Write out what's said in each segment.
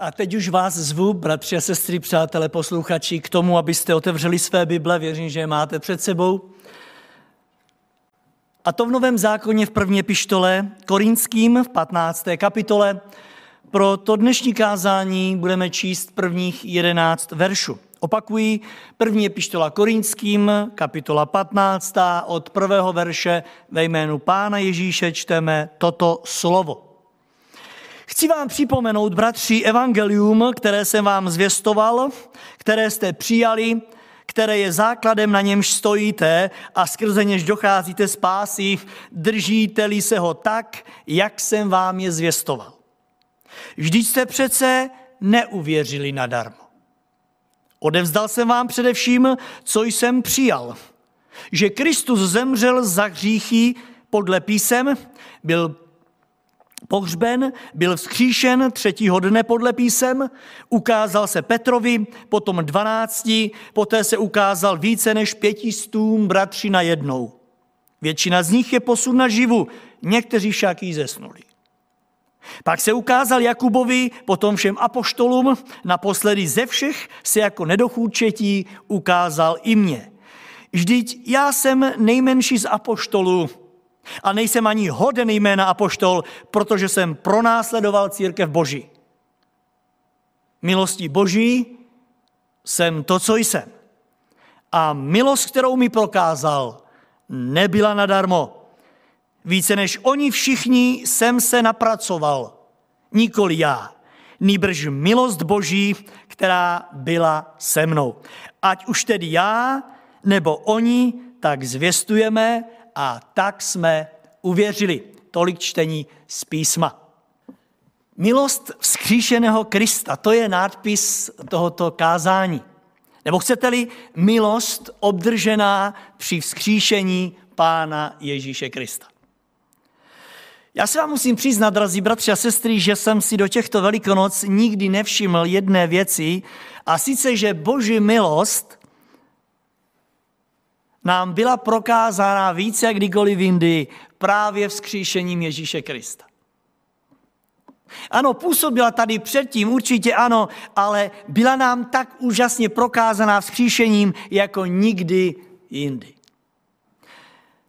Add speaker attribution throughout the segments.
Speaker 1: A teď už vás zvu, bratři a sestry, přátelé, posluchači, k tomu, abyste otevřeli své Bible, věřím, že je máte před sebou. A to v Novém zákoně v první pištole Korinským v 15. kapitole. Pro to dnešní kázání budeme číst prvních 11 veršů. Opakují první epištola Korinským, kapitola 15. Od prvého verše ve jménu Pána Ježíše čteme toto slovo. Chci vám připomenout, bratři, evangelium, které jsem vám zvěstoval, které jste přijali, které je základem, na němž stojíte a skrze něž docházíte spásy, držíte-li se ho tak, jak jsem vám je zvěstoval. Vždyť jste přece neuvěřili nadarmo. Odevzdal jsem vám především, co jsem přijal. Že Kristus zemřel za hříchy podle písem, byl pohřben, byl vzkříšen třetího dne podle písem, ukázal se Petrovi, potom dvanácti, poté se ukázal více než pětistům bratři na jednou. Většina z nich je posun na živu, někteří však jí zesnuli. Pak se ukázal Jakubovi, potom všem apoštolům, naposledy ze všech se jako nedochůčetí ukázal i mě. Vždyť já jsem nejmenší z apoštolů a nejsem ani hoden jména apoštol, protože jsem pronásledoval církev Boží. Milostí Boží jsem to, co jsem. A milost, kterou mi prokázal, nebyla nadarmo. Více než oni všichni jsem se napracoval. Nikoli já. Nýbrž milost Boží, která byla se mnou. Ať už tedy já, nebo oni, tak zvěstujeme a tak jsme uvěřili. Tolik čtení z písma. Milost vzkříšeného Krista, to je nádpis tohoto kázání. Nebo chcete-li milost obdržená při vzkříšení Pána Ježíše Krista. Já se vám musím přiznat, drazí bratři a sestry, že jsem si do těchto velikonoc nikdy nevšiml jedné věci, a sice, že boží milost nám byla prokázána více jak kdykoliv jindy právě vzkříšením Ježíše Krista. Ano, působila tady předtím, určitě ano, ale byla nám tak úžasně prokázaná vzkříšením jako nikdy jindy.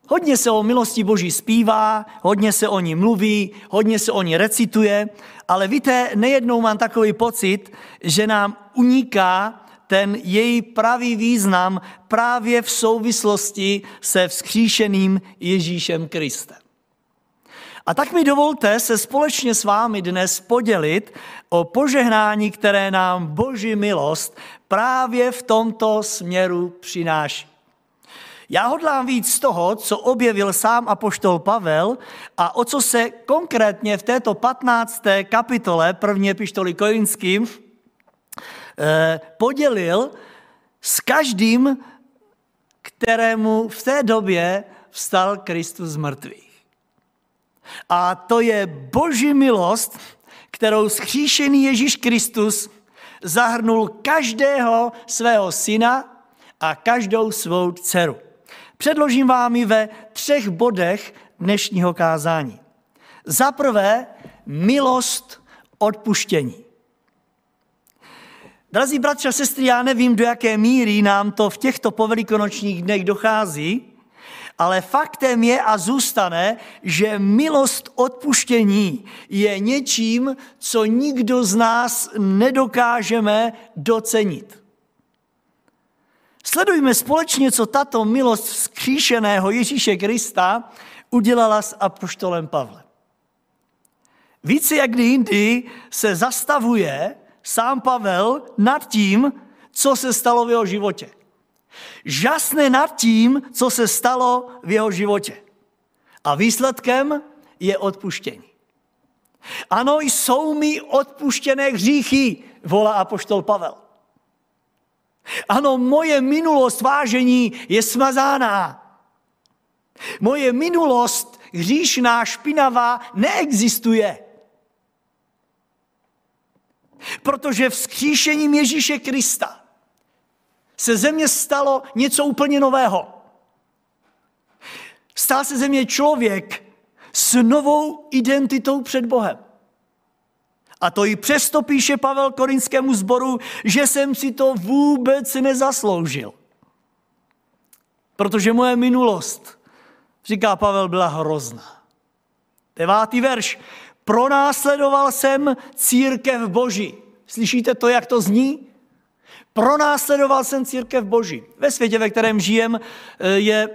Speaker 1: Hodně se o milosti Boží zpívá, hodně se o ní mluví, hodně se o ní recituje, ale víte, nejednou mám takový pocit, že nám uniká ten její pravý význam právě v souvislosti se vzkříšeným Ježíšem Kristem. A tak mi dovolte se společně s vámi dnes podělit o požehnání, které nám Boží milost právě v tomto směru přináší. Já hodlám víc z toho, co objevil sám apoštol Pavel a o co se konkrétně v této 15. kapitole první epištoly Korinským eh, podělil s každým, kterému v té době vstal Kristus z mrtvých. A to je boží milost, kterou skříšený Ježíš Kristus zahrnul každého svého syna a každou svou dceru. Předložím vám ji ve třech bodech dnešního kázání. Za prvé, milost odpuštění. Drazí bratři a sestry, já nevím, do jaké míry nám to v těchto povelikonočních dnech dochází, ale faktem je a zůstane, že milost odpuštění je něčím, co nikdo z nás nedokážeme docenit. Sledujme společně, co tato milost vzkříšeného Ježíše Krista udělala s apoštolem Pavlem. Více jak kdy jindy se zastavuje sám Pavel nad tím, co se stalo v jeho životě. Žasne nad tím, co se stalo v jeho životě. A výsledkem je odpuštění. Ano, jsou mi odpuštěné hříchy, volá apoštol Pavel. Ano, moje minulost vážení je smazána. Moje minulost hříšná, špinavá neexistuje. Protože vzkříšením Ježíše Krista se země stalo něco úplně nového. Stal se země člověk s novou identitou před Bohem. A to i přesto píše Pavel korinskému sboru, že jsem si to vůbec nezasloužil. Protože moje minulost, říká Pavel, byla hrozná. Devátý verš. Pronásledoval jsem církev boží. Slyšíte to, jak to zní? Pronásledoval jsem církev boží. Ve světě, ve kterém žijem, eh, je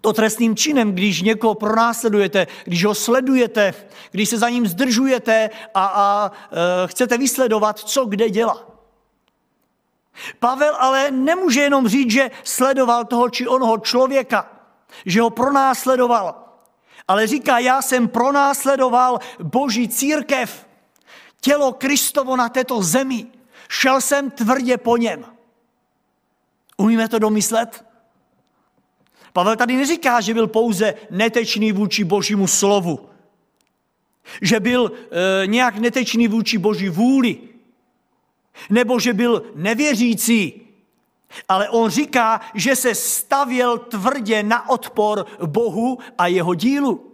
Speaker 1: to trestným činem, když někoho pronásledujete, když ho sledujete, když se za ním zdržujete a, a e, chcete vysledovat, co kde dělá. Pavel ale nemůže jenom říct, že sledoval toho či onoho člověka, že ho pronásledoval, ale říká, já jsem pronásledoval boží církev, tělo Kristovo na této zemi. Šel jsem tvrdě po něm. Umíme to domyslet? Pavel tady neříká, že byl pouze netečný vůči božímu slovu. Že byl e, nějak netečný vůči boží vůli. Nebo že byl nevěřící. Ale on říká, že se stavěl tvrdě na odpor Bohu a jeho dílu.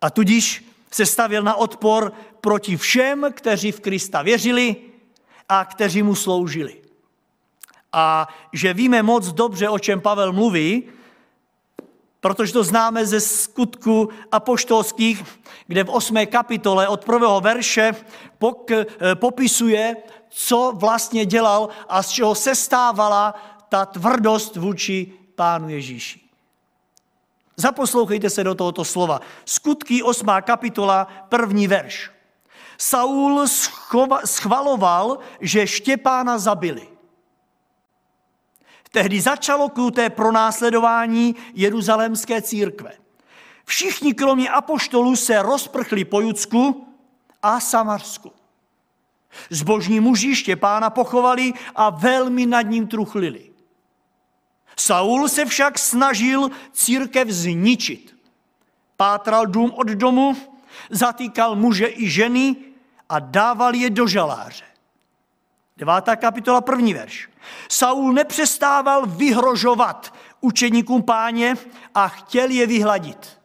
Speaker 1: A tudíž se stavěl na odpor proti všem, kteří v Krista věřili a kteří mu sloužili a že víme moc dobře, o čem Pavel mluví, protože to známe ze skutku apoštolských, kde v 8. kapitole od prvého verše pok, eh, popisuje, co vlastně dělal a z čeho se stávala ta tvrdost vůči Pánu Ježíši. Zaposlouchejte se do tohoto slova. Skutky 8. kapitola, první verš. Saul schvaloval, že Štěpána zabili. Tehdy začalo kruté pronásledování jeruzalémské církve. Všichni kromě apoštolů se rozprchli po Judsku a Samarsku. Zbožní muži Štěpána pochovali a velmi nad ním truchlili. Saul se však snažil církev zničit. Pátral dům od domu, zatýkal muže i ženy a dával je do žaláře. Devátá kapitola, první verš. Saul nepřestával vyhrožovat učeníkům páně a chtěl je vyhladit.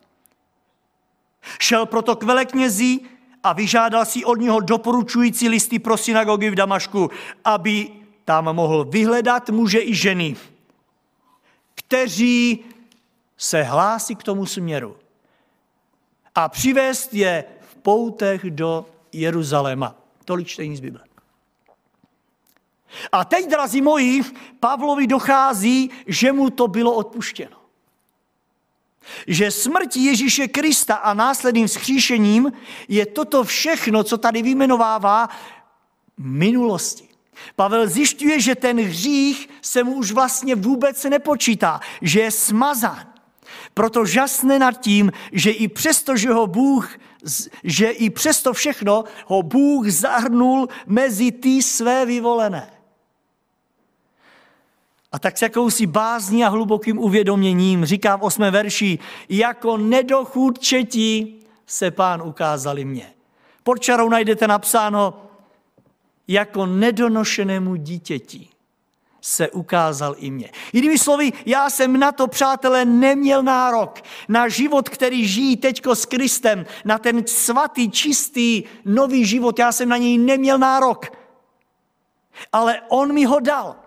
Speaker 1: Šel proto k veleknězi a vyžádal si od něho doporučující listy pro synagogy v Damašku, aby tam mohl vyhledat muže i ženy, kteří se hlásí k tomu směru a přivést je v poutech do Jeruzaléma. Tolik čtení z Bible. A teď, drazí moji, Pavlovi dochází, že mu to bylo odpuštěno. Že smrtí Ježíše Krista a následným skříšením je toto všechno, co tady vyjmenovává, minulosti. Pavel zjišťuje, že ten hřích se mu už vlastně vůbec nepočítá, že je smazán. Proto žasne nad tím, že i přesto, že ho Bůh, že i přesto všechno ho Bůh zahrnul mezi ty své vyvolené. A tak s jakousi bázní a hlubokým uvědoměním říká v osmé verši, jako nedochůdčetí se pán ukázali mě. Pod čarou najdete napsáno, jako nedonošenému dítěti se ukázal i mě. Jinými slovy, já jsem na to, přátelé, neměl nárok. Na život, který žijí teďko s Kristem, na ten svatý, čistý, nový život, já jsem na něj neměl nárok. Ale on mi ho dal.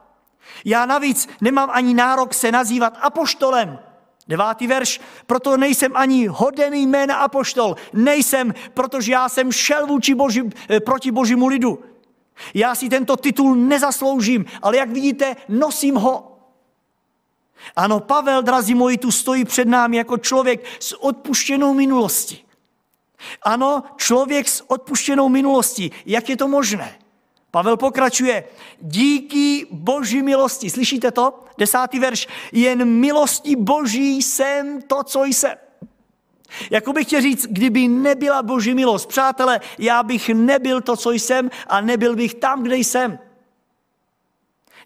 Speaker 1: Já navíc nemám ani nárok se nazývat apoštolem. Devátý verš, proto nejsem ani hodený jména apoštol. Nejsem, protože já jsem šel vůči boži, eh, proti božímu lidu. Já si tento titul nezasloužím, ale jak vidíte, nosím ho. Ano, Pavel, drazí moji, tu stojí před námi jako člověk s odpuštěnou minulostí. Ano, člověk s odpuštěnou minulostí. Jak je to možné? Pavel pokračuje, díky boží milosti, slyšíte to? Desátý verš, jen milosti boží jsem to, co jsem. Jako bych chtěl říct, kdyby nebyla boží milost, přátelé, já bych nebyl to, co jsem a nebyl bych tam, kde jsem.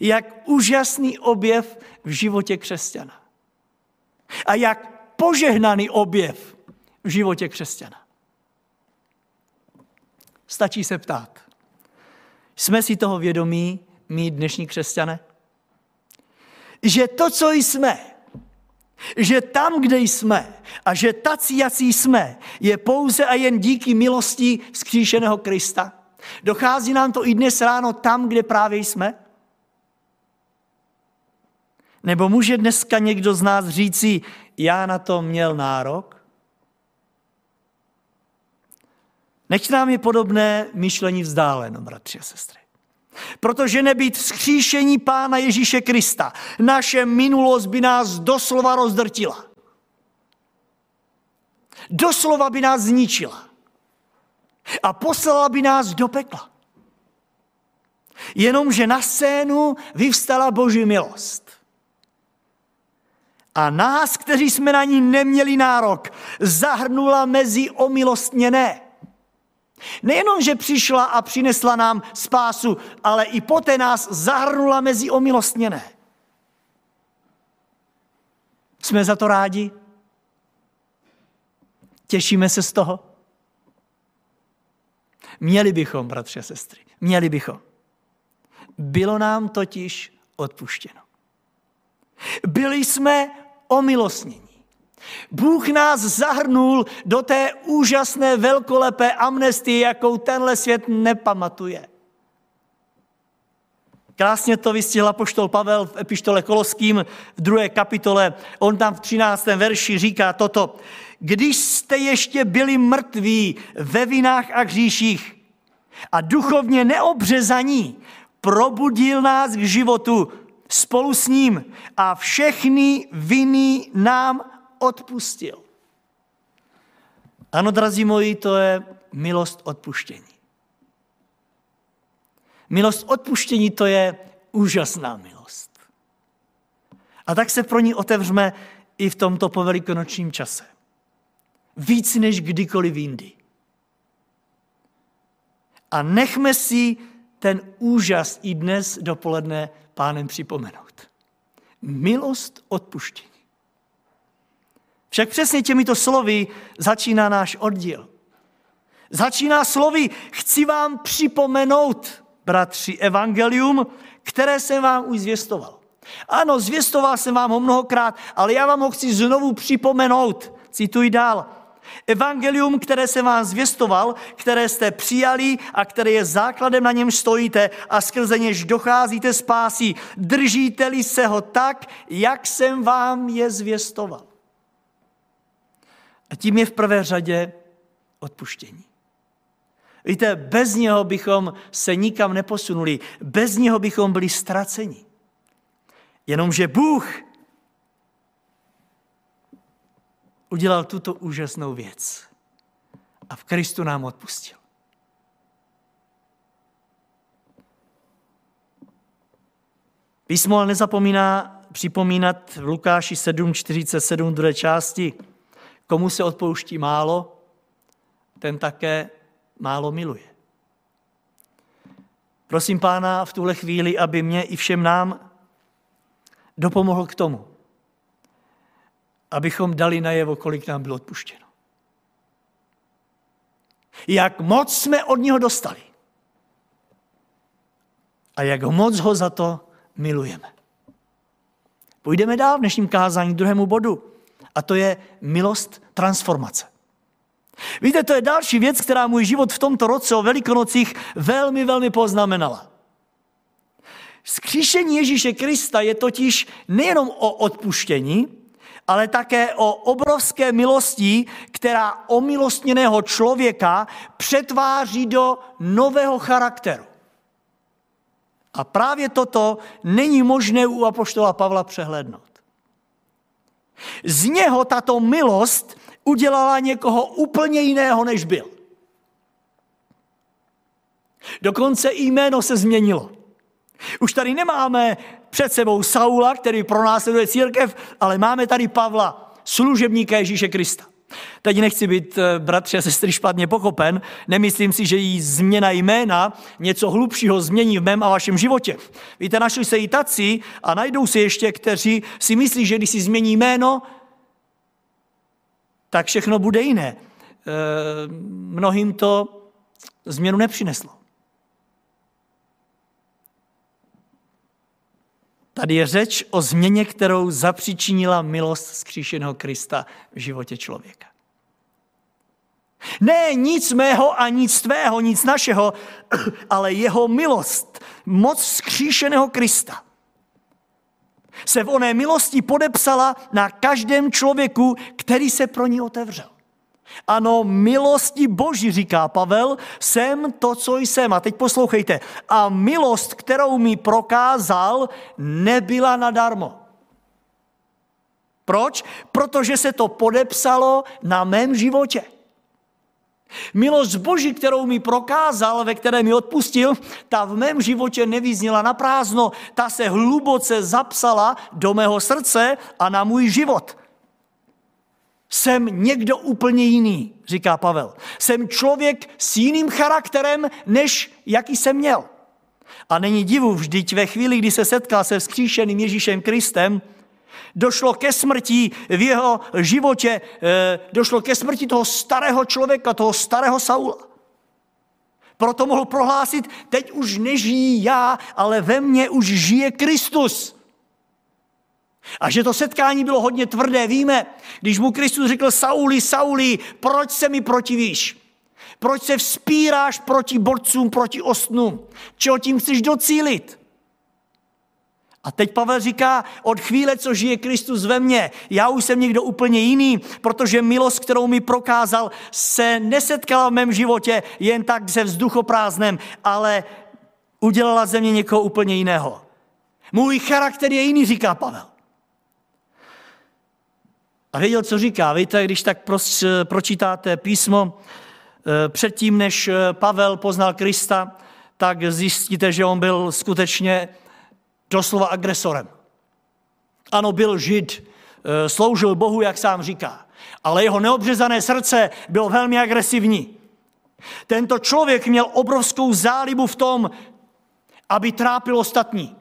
Speaker 1: Jak úžasný objev v životě křesťana. A jak požehnaný objev v životě křesťana. Stačí se ptát. Jsme si toho vědomí, my dnešní křesťané? Že to, co jsme, že tam, kde jsme a že tací, jací jsme, je pouze a jen díky milosti vzkříšeného Krista? Dochází nám to i dnes ráno tam, kde právě jsme? Nebo může dneska někdo z nás říci, já na to měl nárok? Nech nám je podobné myšlení vzdáleno, bratři a sestry. Protože nebýt vzkříšení Pána Ježíše Krista, naše minulost by nás doslova rozdrtila. Doslova by nás zničila. A poslala by nás do pekla. Jenomže na scénu vyvstala Boží milost. A nás, kteří jsme na ní neměli nárok, zahrnula mezi omilostněné. Nejenom, že přišla a přinesla nám spásu, ale i poté nás zahrnula mezi omilostněné. Jsme za to rádi? Těšíme se z toho? Měli bychom, bratři a sestry, měli bychom. Bylo nám totiž odpuštěno. Byli jsme omilostněni. Bůh nás zahrnul do té úžasné velkolepé amnestie, jakou tenhle svět nepamatuje. Krásně to vystihla poštol Pavel v epištole Koloským v druhé kapitole. On tam v 13. verši říká toto. Když jste ještě byli mrtví ve vinách a hříších a duchovně neobřezaní, probudil nás k životu spolu s ním a všechny viny nám odpustil. Ano, drazí moji, to je milost odpuštění. Milost odpuštění to je úžasná milost. A tak se pro ní otevřeme i v tomto povelikonočním čase. Víc než kdykoliv jindy. A nechme si ten úžas i dnes dopoledne pánem připomenout. Milost odpuštění. Však přesně těmito slovy začíná náš oddíl. Začíná slovy, chci vám připomenout, bratři, evangelium, které jsem vám už zvěstoval. Ano, zvěstoval jsem vám ho mnohokrát, ale já vám ho chci znovu připomenout. Cituji dál. Evangelium, které jsem vám zvěstoval, které jste přijali a které je základem, na něm stojíte a skrze něž docházíte spásí, držíte-li se ho tak, jak jsem vám je zvěstoval. A tím je v prvé řadě odpuštění. Víte, bez něho bychom se nikam neposunuli, bez něho bychom byli ztraceni. Jenomže Bůh udělal tuto úžasnou věc a v Kristu nám odpustil. Písmo ale nezapomíná připomínat v Lukáši 7.47 druhé části, komu se odpouští málo, ten také málo miluje. Prosím pána v tuhle chvíli, aby mě i všem nám dopomohl k tomu, abychom dali najevo, kolik nám bylo odpuštěno. Jak moc jsme od něho dostali. A jak moc ho za to milujeme. Půjdeme dál v dnešním kázání k druhému bodu. A to je milost transformace. Víte, to je další věc, která můj život v tomto roce o Velikonocích velmi, velmi poznamenala. Skříšení Ježíše Krista je totiž nejenom o odpuštění, ale také o obrovské milosti, která omilostněného člověka přetváří do nového charakteru. A právě toto není možné u apoštola Pavla přehlednout. Z něho tato milost udělala někoho úplně jiného, než byl. Dokonce i jméno se změnilo. Už tady nemáme před sebou Saula, který pronásleduje církev, ale máme tady Pavla, služebníka Ježíše Krista. Teď nechci být, eh, bratři a sestry, špatně pochopen. Nemyslím si, že jí změna jména něco hlubšího změní v mém a vašem životě. Víte, našli se i taci a najdou se ještě, kteří si myslí, že když si změní jméno, tak všechno bude jiné. E, mnohým to změnu nepřineslo. Tady je řeč o změně, kterou zapříčinila milost skříšeného Krista v životě člověka. Ne nic mého a nic tvého, nic našeho, ale jeho milost, moc skříšeného Krista se v oné milosti podepsala na každém člověku, který se pro ní otevřel. Ano, milosti Boží, říká Pavel, jsem to, co jsem. A teď poslouchejte. A milost, kterou mi prokázal, nebyla nadarmo. Proč? Protože se to podepsalo na mém životě. Milost Boží, kterou mi prokázal, ve které mi odpustil, ta v mém životě nevyzněla na prázdno. Ta se hluboce zapsala do mého srdce a na můj život. Jsem někdo úplně jiný, říká Pavel. Jsem člověk s jiným charakterem, než jaký jsem měl. A není divu, vždyť ve chvíli, kdy se setkal se vzkříšeným Ježíšem Kristem, došlo ke smrti v jeho životě, eh, došlo ke smrti toho starého člověka, toho starého Saula. Proto mohl prohlásit, teď už nežijí já, ale ve mně už žije Kristus. A že to setkání bylo hodně tvrdé, víme, když mu Kristus řekl, Sauli, Sauli, proč se mi protivíš? Proč se vzpíráš proti borcům, proti osnům? Čeho tím chceš docílit? A teď Pavel říká, od chvíle, co žije Kristus ve mně, já už jsem někdo úplně jiný, protože milost, kterou mi prokázal, se nesetkala v mém životě jen tak se vzduchoprázdnem, ale udělala ze mě někoho úplně jiného. Můj charakter je jiný, říká Pavel. A věděl, co říká. Víte, když tak pročítáte písmo eh, předtím, než eh, Pavel poznal Krista, tak zjistíte, že on byl skutečně doslova agresorem. Ano, byl žid, eh, sloužil Bohu, jak sám říká, ale jeho neobřezané srdce bylo velmi agresivní. Tento člověk měl obrovskou zálibu v tom, aby trápil ostatní.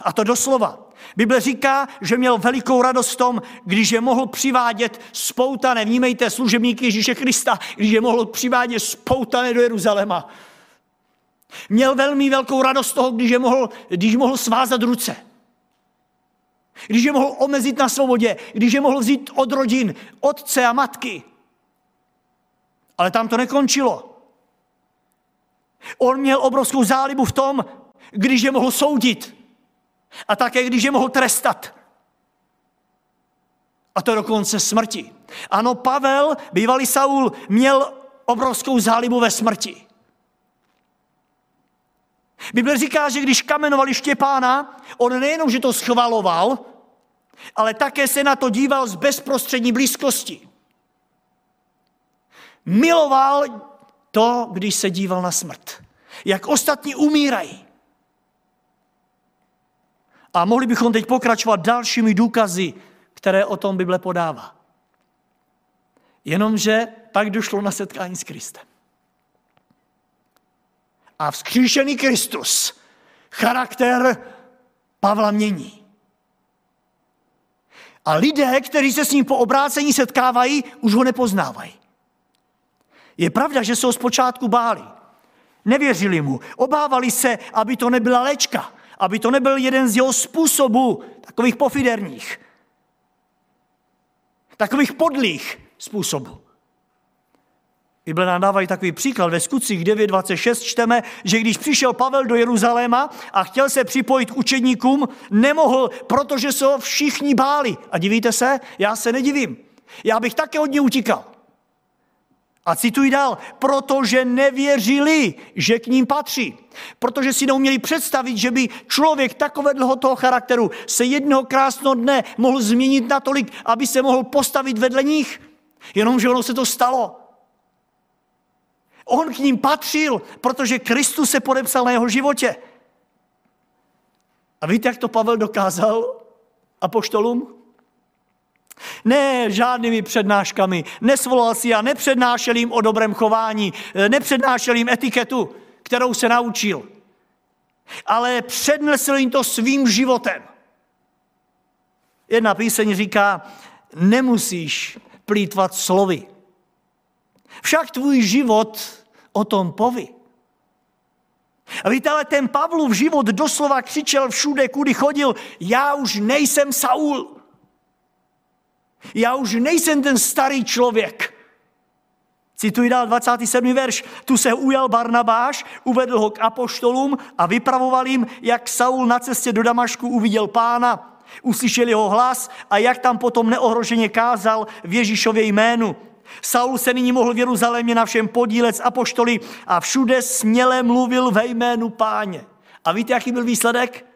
Speaker 1: A to doslova. Bible říká, že měl velikou radost v tom, když je mohl přivádět spoutané, vnímejte služebníky Ježíše Krista, když je mohl přivádět spoutané do Jeruzaléma. Měl velmi velkou radost toho, když je mohl, když mohl svázat ruce. Když je mohl omezit na svobodě, když je mohl vzít od rodin, otce a matky. Ale tam to nekončilo. On měl obrovskou zálibu v tom, když je mohl soudit. A také, když je mohl trestat. A to dokonce smrti. Ano, Pavel, bývalý Saul, měl obrovskou zálibu ve smrti. Bible říká, že když kamenovali Štěpána, on nejenom, že to schvaloval, ale také se na to díval z bezprostřední blízkosti. Miloval to, když se díval na smrt. Jak ostatní umírají. A mohli bychom teď pokračovat dalšími důkazy, které o tom Bible podává. Jenomže pak došlo na setkání s Kristem. A vzkříšený Kristus charakter Pavla mění. A lidé, kteří se s ním po obrácení setkávají, už ho nepoznávají. Je pravda, že se ho zpočátku báli. Nevěřili mu. Obávali se, aby to nebyla léčka aby to nebyl jeden z jeho způsobů, takových pofiderních, takových podlých způsobů. Bible nám dávají takový příklad. Ve skutcích 9.26 čteme, že když přišel Pavel do Jeruzaléma a chtěl se připojit k učedníkům, nemohl, protože se ho všichni báli. A divíte se? Já se nedivím. Já bych také od něj utíkal. A cituji dál, protože nevěřili, že k ním patří. Protože si neuměli představit, že by člověk takového toho charakteru se jednoho krásného dne mohl změnit natolik, aby se mohl postavit vedle nich. Jenomže ono se to stalo. On k ním patřil, protože Kristus se podepsal na jeho životě. A víte, jak to Pavel dokázal apoštolům? Ne žádnými přednáškami. Nesvolal si a nepřednášel jim o dobrém chování, nepřednášel jim etiketu, kterou se naučil. Ale přednesl jim to svým životem. Jedna píseň říká, nemusíš plítvat slovy. Však tvůj život o tom poví. A víte, ale ten Pavlův život doslova křičel všude, kudy chodil, já už nejsem Saul. Já už nejsem ten starý člověk. Cituji dál 27. verš. Tu se ujal Barnabáš, uvedl ho k apoštolům a vypravoval jim, jak Saul na cestě do Damašku uviděl pána. Uslyšeli jeho hlas a jak tam potom neohroženě kázal v Ježíšově jménu. Saul se nyní mohl v Jeruzalémě na všem podílet s apoštoly a všude směle mluvil ve jménu páně. A víte, jaký byl výsledek?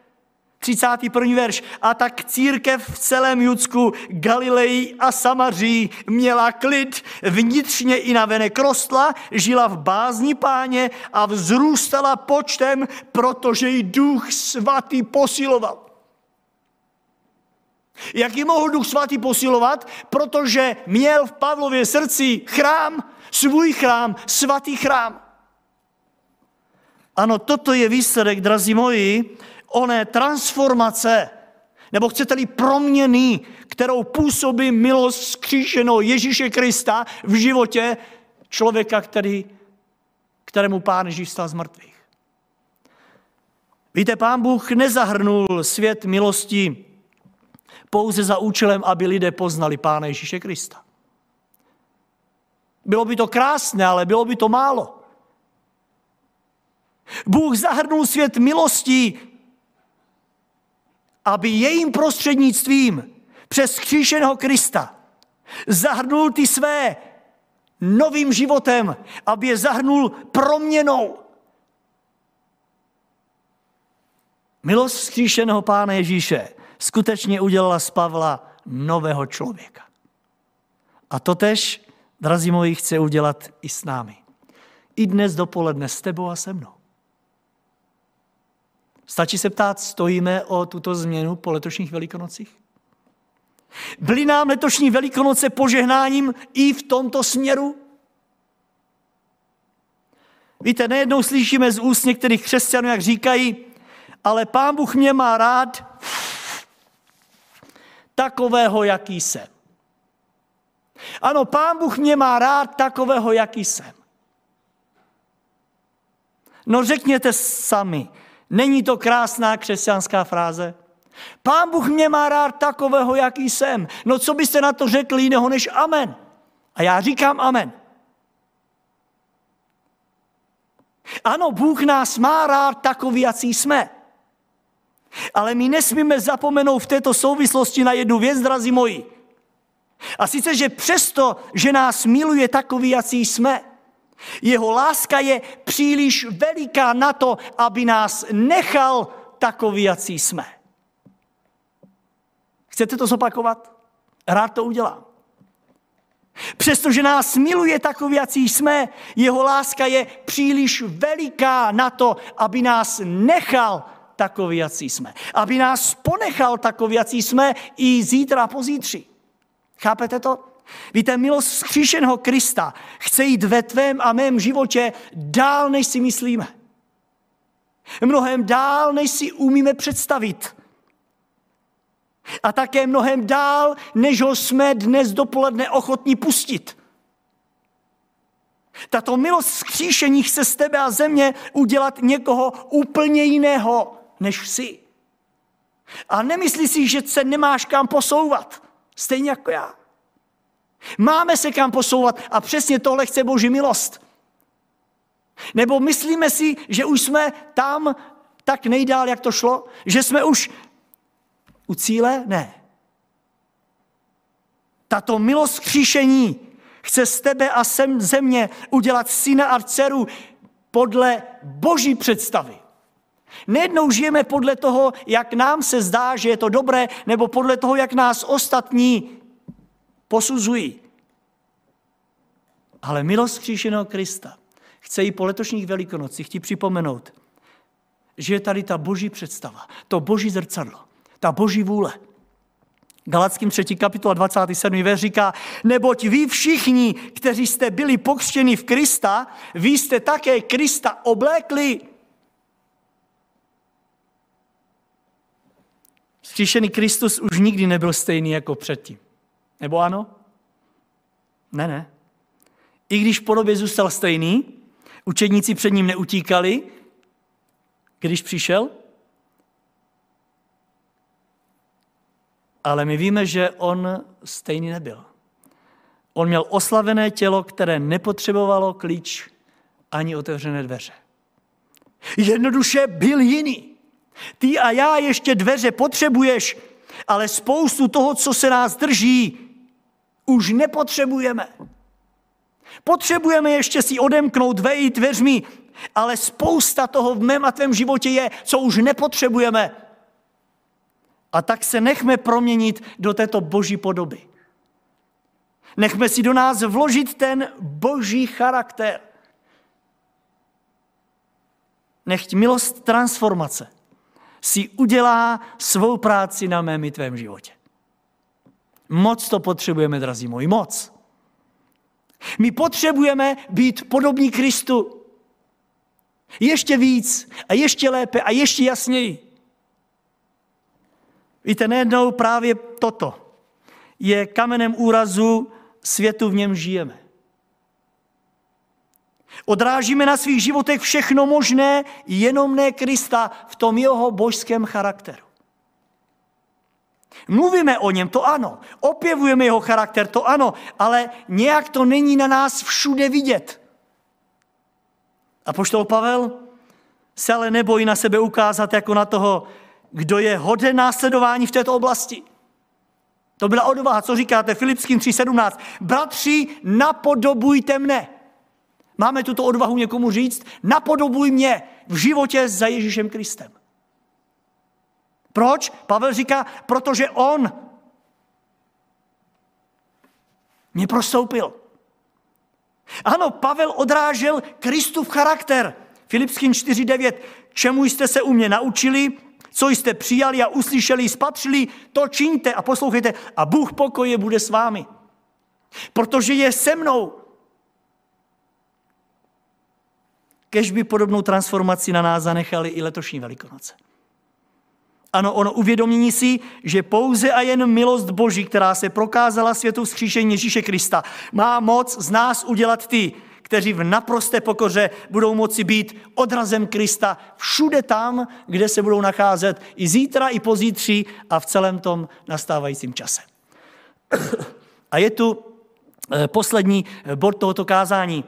Speaker 1: 31. verš. A tak církev v celém Judsku, Galileji a Samaří měla klid, vnitřně i navenek rostla, žila v bázni páně a vzrůstala počtem, protože jí duch svatý posiloval. Jak ji mohl duch svatý posilovat? Protože měl v Pavlově srdci chrám, svůj chrám, svatý chrám. Ano, toto je výsledek, drazí moji, oné transformace, nebo chcete-li proměny, kterou působí milost skříšenou Ježíše Krista v životě člověka, který, kterému Pán Ježíš stal z mrtvých. Víte, Pán Bůh nezahrnul svět milosti pouze za účelem, aby lidé poznali Pána Ježíše Krista. Bylo by to krásné, ale bylo by to málo. Bůh zahrnul svět milostí aby jejím prostřednictvím přes kříšeného Krista zahrnul ty své novým životem, aby je zahrnul proměnou. Milost vzkříšeného Pána Ježíše skutečně udělala z Pavla nového člověka. A to tež, drazí moji, chce udělat i s námi. I dnes dopoledne s tebou a se mnou. Stačí se ptát, stojíme o tuto změnu po letošních velikonocích? Byly nám letošní velikonoce požehnáním i v tomto směru? Víte, nejednou slyšíme z úst některých křesťanů, jak říkají, ale pán Bůh mě má rád takového, jaký jsem. Ano, pán Bůh mě má rád takového, jaký jsem. No řekněte sami, Není to krásná křesťanská fráze? Pán Bůh mě má rád takového, jaký jsem. No co byste na to řekli jiného než amen? A já říkám amen. Ano, Bůh nás má rád takový, jaký jsme. Ale my nesmíme zapomenout v této souvislosti na jednu věc, drazí moji. A sice, že přesto, že nás miluje takový, jaký jsme, jeho láska je příliš veliká na to, aby nás nechal takový, jací jsme. Chcete to zopakovat? Rád to udělám. Přestože nás miluje takový, jací jsme, jeho láska je příliš veliká na to, aby nás nechal takový, jací jsme. Aby nás ponechal takový, jací jsme i zítra pozítří. Chápete to? Víte, milost vzkříšeného Krista chce jít ve tvém a mém životě dál, než si myslíme. Mnohem dál, než si umíme představit. A také mnohem dál, než ho jsme dnes dopoledne ochotní pustit. Tato milost vzkříšení chce z tebe a země udělat někoho úplně jiného, než jsi. A nemyslí si, že se nemáš kam posouvat. Stejně jako já. Máme se kam posouvat a přesně tohle chce Boží milost. Nebo myslíme si, že už jsme tam tak nejdál, jak to šlo? Že jsme už u cíle? Ne. Tato milost kříšení chce z tebe a sem země udělat syna a dceru podle boží představy. Nejednou žijeme podle toho, jak nám se zdá, že je to dobré, nebo podle toho, jak nás ostatní posuzují. Ale milost kříženého Krista chce i po letošních velikonocích ti připomenout, že je tady ta boží představa, to boží zrcadlo, ta boží vůle. Galackým 3. kapitola 27. verš říká, neboť vy všichni, kteří jste byli pokřtěni v Krista, vy jste také Krista oblékli. Vzkříšený Kristus už nikdy nebyl stejný jako předtím. Nebo ano? Ne, ne. I když v podobě zůstal stejný, učedníci před ním neutíkali, když přišel? Ale my víme, že on stejný nebyl. On měl oslavené tělo, které nepotřebovalo klíč ani otevřené dveře. Jednoduše byl jiný. Ty a já ještě dveře potřebuješ, ale spoustu toho, co se nás drží, už nepotřebujeme. Potřebujeme ještě si odemknout, vejít dveřmi, ale spousta toho v mém a tvém životě je, co už nepotřebujeme. A tak se nechme proměnit do této boží podoby. Nechme si do nás vložit ten boží charakter. Nechť milost transformace si udělá svou práci na mém i tvém životě. Moc to potřebujeme, drazí moji, moc. My potřebujeme být podobní Kristu. Ještě víc a ještě lépe a ještě jasněji. Víte, nejednou právě toto je kamenem úrazu světu, v něm žijeme. Odrážíme na svých životech všechno možné, jenom ne Krista v tom jeho božském charakteru. Mluvíme o něm, to ano. Opěvujeme jeho charakter, to ano. Ale nějak to není na nás všude vidět. A poštol Pavel se ale nebojí na sebe ukázat jako na toho, kdo je hoden následování v této oblasti. To byla odvaha, co říkáte Filipským 3.17. Bratři, napodobujte mne. Máme tuto odvahu někomu říct? Napodobuj mě v životě za Ježíšem Kristem. Proč? Pavel říká, protože on mě prostoupil. Ano, Pavel odrážel Kristův charakter. Filipským 4.9. Čemu jste se u mě naučili, co jste přijali a uslyšeli, spatřili, to čiňte a poslouchejte a Bůh pokoje bude s vámi. Protože je se mnou. Kež by podobnou transformaci na nás zanechali i letošní velikonoce. Ano, ono uvědomění si, že pouze a jen milost Boží, která se prokázala světu vzkříšení Ježíše Krista, má moc z nás udělat ty, kteří v naprosté pokoře budou moci být odrazem Krista všude tam, kde se budou nacházet i zítra, i pozítří a v celém tom nastávajícím čase. A je tu eh, poslední bod tohoto kázání.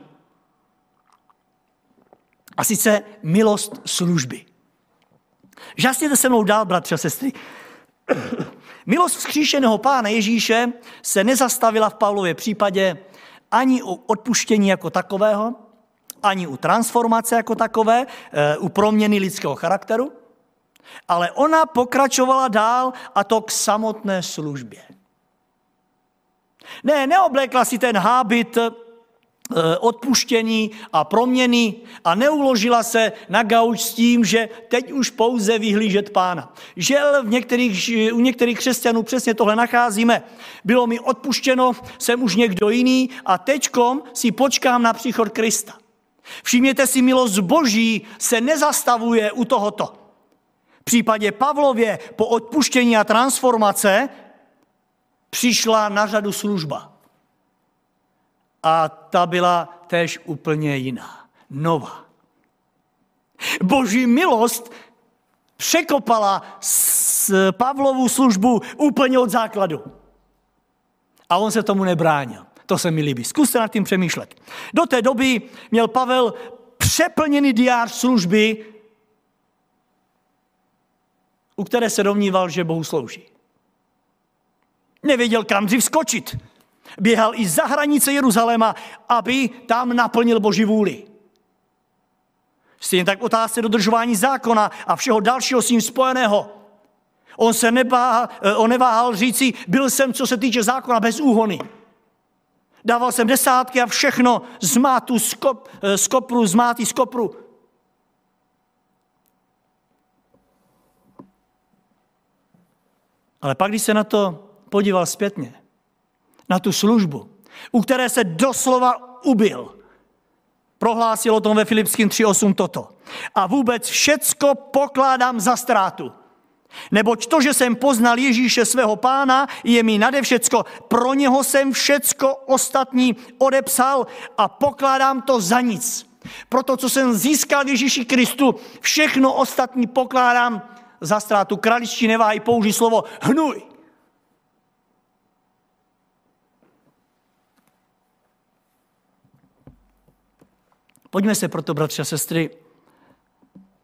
Speaker 1: A sice milost služby. Žasněte se mnou dál, bratři a sestry. Milost vzkříšeného pána Ježíše se nezastavila v Pavlově případě ani u odpuštění jako takového, ani u transformace jako takové, eh, u proměny lidského charakteru, ale ona pokračovala dál a to k samotné službě. Ne, neoblékla si ten hábit odpuštění a proměny a neuložila se na gauč s tím, že teď už pouze vyhlížet pána. Žel v některých, u některých křesťanů přesně tohle nacházíme. Bylo mi odpuštěno, jsem už někdo jiný a teďkom si počkám na příchod Krista. Všimněte si, milost Boží se nezastavuje u tohoto. V případě Pavlově po odpuštění a transformace přišla na řadu služba a ta byla též úplně jiná, nová. Boží milost překopala s Pavlovu službu úplně od základu. A on se tomu nebránil. To se mi líbí. Zkuste nad tím přemýšlet. Do té doby měl Pavel přeplněný diář služby, u které se domníval, že Bohu slouží. Nevěděl, kam dřív skočit běhal i za hranice Jeruzaléma, aby tam naplnil Boží vůli. Stejně tak otázce dodržování zákona a všeho dalšího s ním spojeného. On se nebáhal, eh, on neváhal říci, byl jsem, co se týče zákona, bez úhony. Dával jsem desátky a všechno z mátu, z, kop, eh, z kopru, z máty, z kopru. Ale pak, když se na to podíval zpětně, na tu službu, u které se doslova ubil. Prohlásil o tom ve Filipským 3.8 toto. A vůbec všecko pokládám za ztrátu. Neboť to, že jsem poznal Ježíše svého pána, je mi nade všecko. Pro něho jsem všecko ostatní odepsal a pokládám to za nic. Proto, co jsem získal Ježíši Kristu, všechno ostatní pokládám za ztrátu. Kraličtí neváhají použít slovo hnuj. Pojďme se proto, bratři a sestry,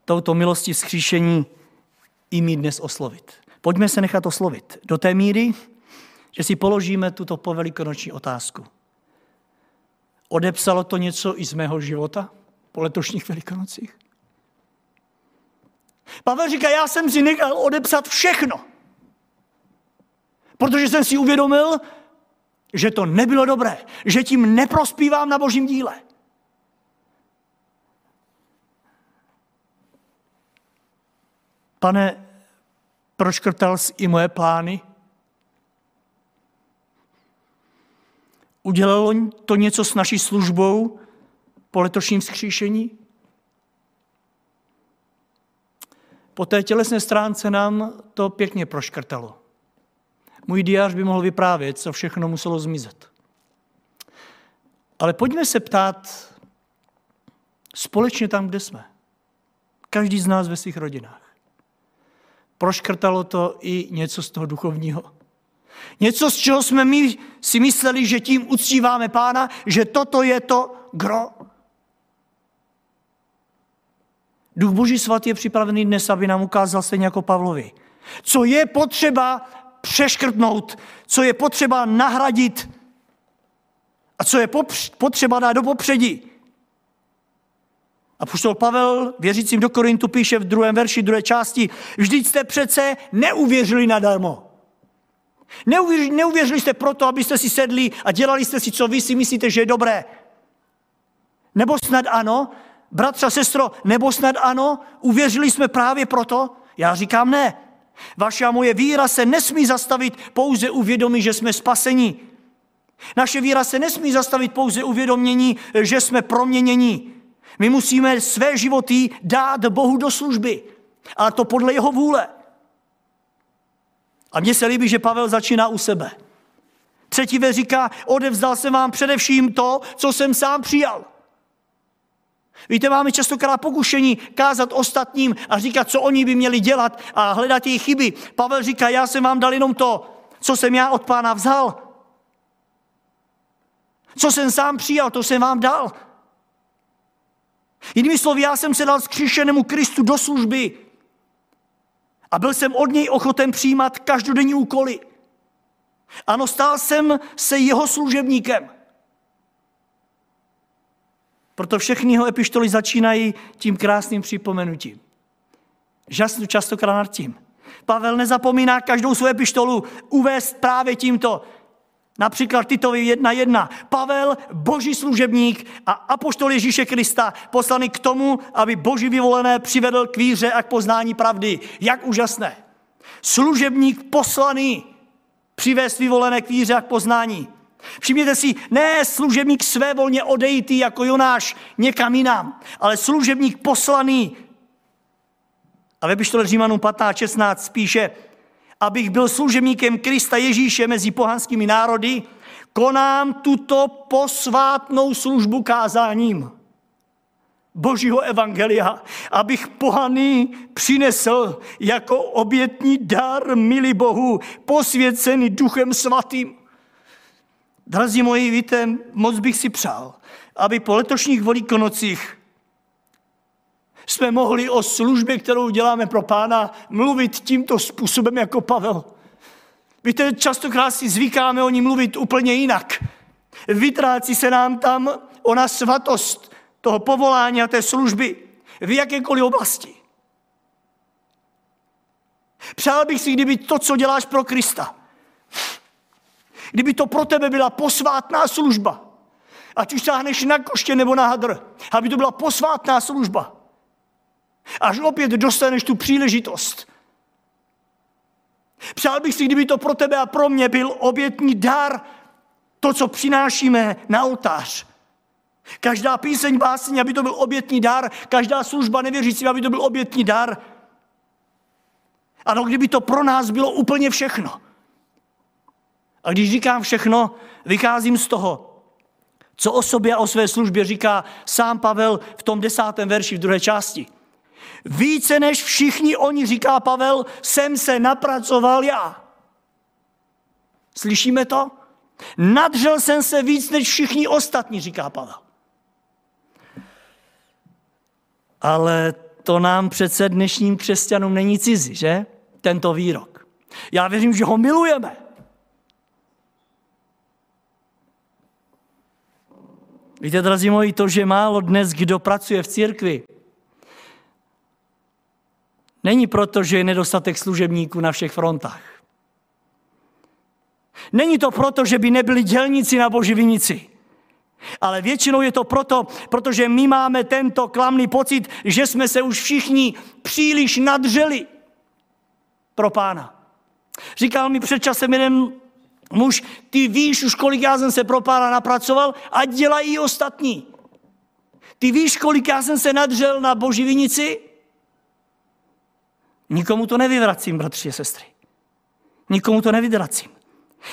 Speaker 1: touto milosti vzkříšení i mít dnes oslovit. Pojďme se nechat oslovit do té míry, že si položíme tuto povelikonoční otázku. Odepsalo to něco i z mého života po letošních velikonocích? Pavel říká, já jsem si nechal odepsat všechno. Protože jsem si uvědomil, že to nebylo dobré, že tím neprospívám na božím díle. Pane, proškrtal jsi i moje plány? Udělalo to něco s naší službou po letošním vzkříšení? Po té tělesné stránce nám to pěkně proškrtalo. Můj diář by mohl vyprávět, co všechno muselo zmizet. Ale pojďme se ptát společně tam, kde jsme. Každý z nás ve svých rodinách. Proškrtalo to i něco z toho duchovního. Něco, z čeho jsme my si mysleli, že tím uctíváme pána, že toto je to gro. Duch Boží svatý je připravený dnes, aby nám ukázal stejně jako Pavlovi. Co je potřeba přeškrtnout, co je potřeba nahradit a co je potřeba dát do popředí. A poštol Pavel věřícím do Korintu píše v druhém verši, druhé části, vždyť jste přece neuvěřili nadarmo. Neuvěřili, neuvěřili jste proto, abyste si sedli a dělali jste si, co vy si myslíte, že je dobré. Nebo snad ano, bratře, sestro, nebo snad ano, uvěřili jsme právě proto? Já říkám ne. Vaše a moje víra se nesmí zastavit pouze uvědomí, že jsme spaseni. Naše víra se nesmí zastavit pouze uvědomění, že jsme proměněni. My musíme své životy dát Bohu do služby. A to podle jeho vůle. A mně se líbí, že Pavel začíná u sebe. Třetí ve říká, odevzdal jsem vám především to, co jsem sám přijal. Víte, máme častokrát pokušení kázat ostatním a říkat, co oni by měli dělat a hledat jejich chyby. Pavel říká, já jsem vám dal jenom to, co jsem já od pána vzal. Co jsem sám přijal, to jsem vám dal. Jinými slovy, já jsem se dal skříšenému Kristu do služby a byl jsem od něj ochoten přijímat každodenní úkoly. Ano, stál jsem se jeho služebníkem. Proto všechny jeho epištoly začínají tím krásným připomenutím. Žasnu častokrát nad tím. Pavel nezapomíná každou svou epištolu uvést právě tímto. Například Titovi 1.1. Pavel, boží služebník a apoštol Ježíše Krista, poslaný k tomu, aby boží vyvolené přivedl k víře a k poznání pravdy. Jak úžasné. Služebník poslaný přivést vyvolené k víře a k poznání. Všimněte si, ne služebník své volně odejítý jako Jonáš někam jinam, ale služebník poslaný. A ve pištole Římanům 15.16 spíše, abych byl služebníkem Krista Ježíše mezi pohanskými národy, konám tuto posvátnou službu kázáním Božího evangelia, abych pohaný přinesl jako obětní dar, milý Bohu, posvěcený duchem svatým. Drazí moji, víte, moc bych si přál, aby po letošních velikonocích jsme mohli o službě, kterou děláme pro pána, mluvit tímto způsobem jako Pavel. Víte, častokrát si zvykáme o ní mluvit úplně jinak. Vytrácí se nám tam ona svatost toho povolání a té služby v jakékoliv oblasti. Přál bych si, kdyby to, co děláš pro Krista, kdyby to pro tebe byla posvátná služba, ať už sáhneš na koště nebo na hadr, aby to byla posvátná služba, Až opět dostaneš tu příležitost. Přál bych si, kdyby to pro tebe a pro mě byl obětní dar, to, co přinášíme na oltář. Každá píseň básně, aby to byl obětní dar, každá služba nevěřící, aby to byl obětní dar. Ano, kdyby to pro nás bylo úplně všechno. A když říkám všechno, vycházím z toho, Co o sobě a o své službě říká sám Pavel v tom desátém verši v druhé části. Více než všichni oni, říká Pavel, jsem se napracoval já. Slyšíme to? Nadřel jsem se víc než všichni ostatní, říká Pavel. Ale to nám přece dnešním křesťanům není cizí, že? Tento výrok. Já věřím, že ho milujeme. Víte, drazí moji, to, že málo dnes kdo pracuje v církvi, není proto, že je nedostatek služebníků na všech frontách. Není to proto, že by nebyli dělníci na boží vinici. Ale většinou je to proto, protože my máme tento klamný pocit, že jsme se už všichni příliš nadřeli pro pána. Říkal mi před časem jeden muž, ty víš už, kolik já jsem se pro pána napracoval a dělají i ostatní. Ty víš, kolik já jsem se nadřel na boží vinici? Nikomu to nevyvracím, bratři a sestry. Nikomu to nevyvracím.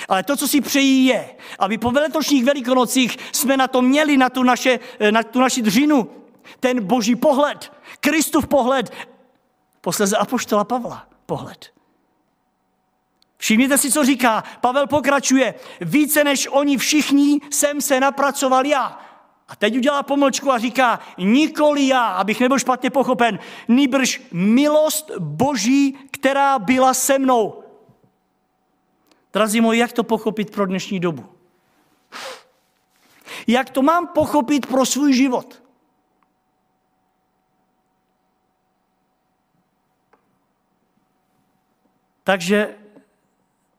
Speaker 1: Ale to, co si přejí, je, aby po veletočních velikonocích jsme na to měli, na tu, naše, na tu naši dřinu, ten boží pohled, Kristův pohled, posleze apoštola Pavla pohled. Všimněte si, co říká. Pavel pokračuje. Více než oni všichni jsem se napracoval já. A teď udělá pomlčku a říká, nikoli já, abych nebyl špatně pochopen, nýbrž milost Boží, která byla se mnou. Drazí moji, jak to pochopit pro dnešní dobu? Jak to mám pochopit pro svůj život? Takže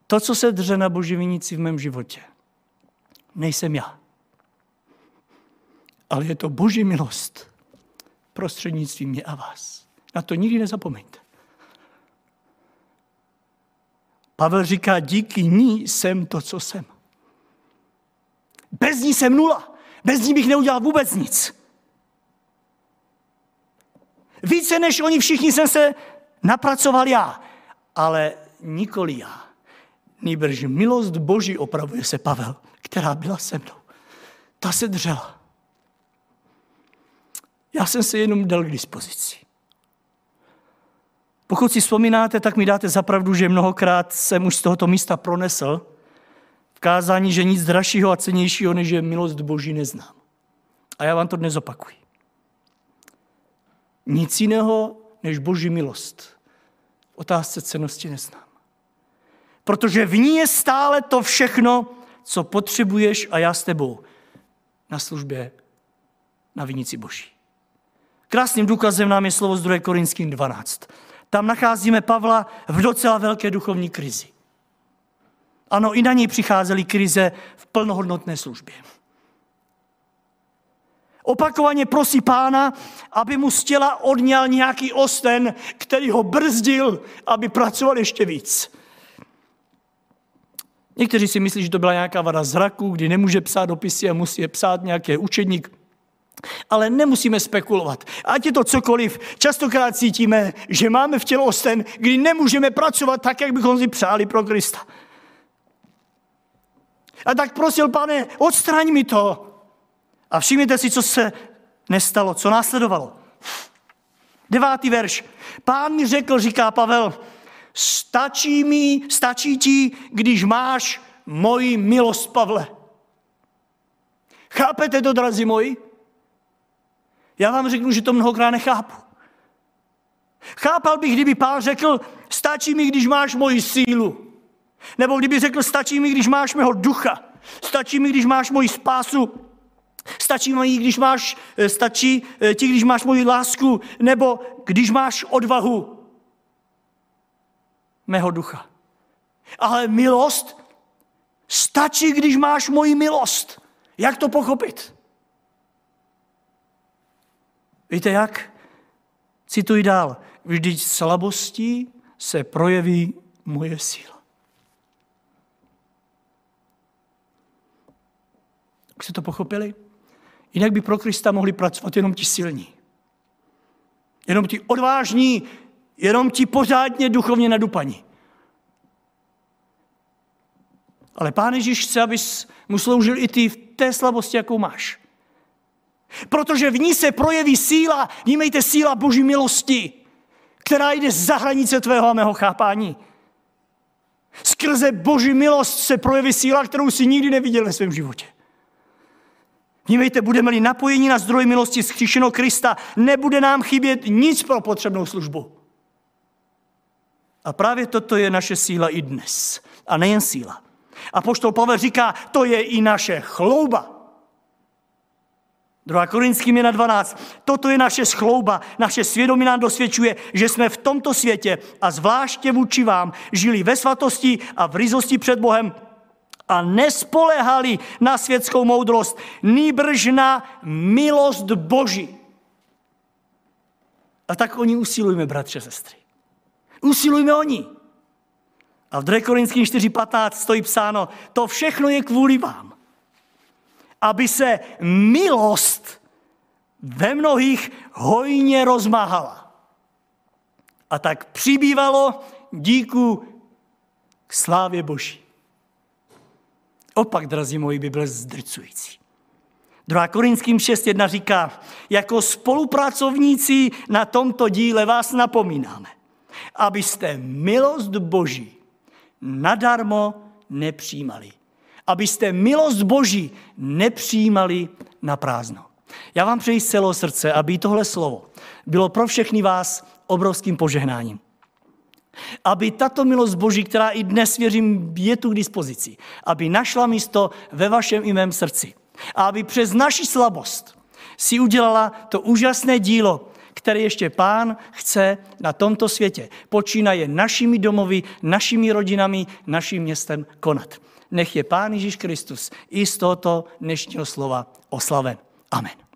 Speaker 1: to, co se dře na boží vinici v mém životě, nejsem já. Ale je to boží milost prostřednictvím mě a vás. Na to nikdy nezapomeňte. Pavel říká, díky ní jsem to, co jsem. Bez ní jsem nula. Bez ní bych neudělal vůbec nic. Více než oni všichni jsem se napracoval já, ale nikoli já. Nýbrž milost Boží opravuje se Pavel, která byla se mnou. Ta se dřela. Já jsem se jenom dal k dispozici. Pokud si vzpomínáte, tak mi dáte zapravdu, že mnohokrát jsem už z tohoto místa pronesl v kázání, že nic dražšího a cenějšího, než je milost Boží, neznám. A já vám to dnes opakuji. Nic jiného než Boží milost v otázce cenosti neznám. Protože v ní je stále to všechno, co potřebuješ a já s tebou na službě na vinici Boží. Krásným důkazem nám je slovo z 2. Korinským 12. Tam nacházíme Pavla v docela velké duchovní krizi. Ano, i na něj přicházely krize v plnohodnotné službě. Opakovaně prosí pána, aby mu z těla odňal nějaký osten, který ho brzdil, aby pracoval ještě víc. Někteří si myslí, že to byla nějaká vada zraku, kdy nemůže psát dopisy a musí je psát nějaký učedník. Ale nemusíme spekulovat. Ať je to cokoliv, častokrát cítíme, že máme v tělo osten, kdy nemůžeme pracovat tak, jak bychom si přáli pro Krista. A tak prosil, pane, odstraň mi to. A všimněte si, co se nestalo, co následovalo. Devátý verš. Pán mi řekl, říká Pavel, stačí mi, stačí ti, když máš moji milost, Pavle. Chápete to, drazí moji? Já vám řeknu, že to mnohokrát nechápu. Chápal bych, kdyby pán řekl, stačí mi, když máš moji sílu. Nebo kdyby řekl, stačí mi, když máš mého ducha. Stačí mi, když máš moji spásu. Stačí mi, když máš, eh, stačí eh, ti, když máš moji lásku. Nebo když máš odvahu mého ducha. Ale milost stačí, když máš moji milost. Jak to pochopit? Víte jak? Cituji dál. Vždyť slabostí se projeví moje síla. Jak jste to pochopili? Jinak by pro Krista mohli pracovat jenom ti silní. Jenom ti odvážní, jenom ti pořádně duchovně nadupaní. Ale Pán Ježíš chce, abys mu sloužil i ty v té slabosti, jakou máš. Protože v ní se projeví síla, vnímejte síla Boží milosti, která jde za hranice tvého a mého chápání. Skrze Boží milost se projeví síla, kterou si nikdy neviděl ve svém životě. Vnímejte, budeme-li napojení na zdroj milosti zkříšeno Krista, nebude nám chybět nic pro potřebnou službu. A právě toto je naše síla i dnes. A nejen síla. A poštol Pavel říká, to je i naše chlouba. 2. Korinským je na 12. Toto je naše schlouba, naše svědomí nám dosvědčuje, že jsme v tomto světě a zvláště vůči vám žili ve svatosti a v rizosti před Bohem a nespolehali na světskou moudrost, nýbrž na milost Boží. A tak oni usilujeme, bratře, sestry. Usilujme oni. A v 2. Korinským 4.15 stojí psáno, to všechno je kvůli vám. Aby se milost ve mnohých hojně rozmáhala. A tak přibývalo díku k slávě Boží. Opak, drazí moji, by byl zdrcující. 2. Korinským 6.1 říká, jako spolupracovníci na tomto díle vás napomínáme, abyste milost Boží nadarmo nepřijímali. Abyste milost Boží nepřijímali na prázdno. Já vám přeji z celého srdce, aby tohle slovo bylo pro všechny vás obrovským požehnáním. Aby tato milost Boží, která i dnes věřím, je tu k dispozici, aby našla místo ve vašem i mém srdci. A aby přes naši slabost si udělala to úžasné dílo, které ještě pán chce na tomto světě. Počínaje našimi domovy, našimi rodinami, naším městem konat. Nech je Pán Ježíš Kristus i z tohoto dnešního slova oslaven. Amen.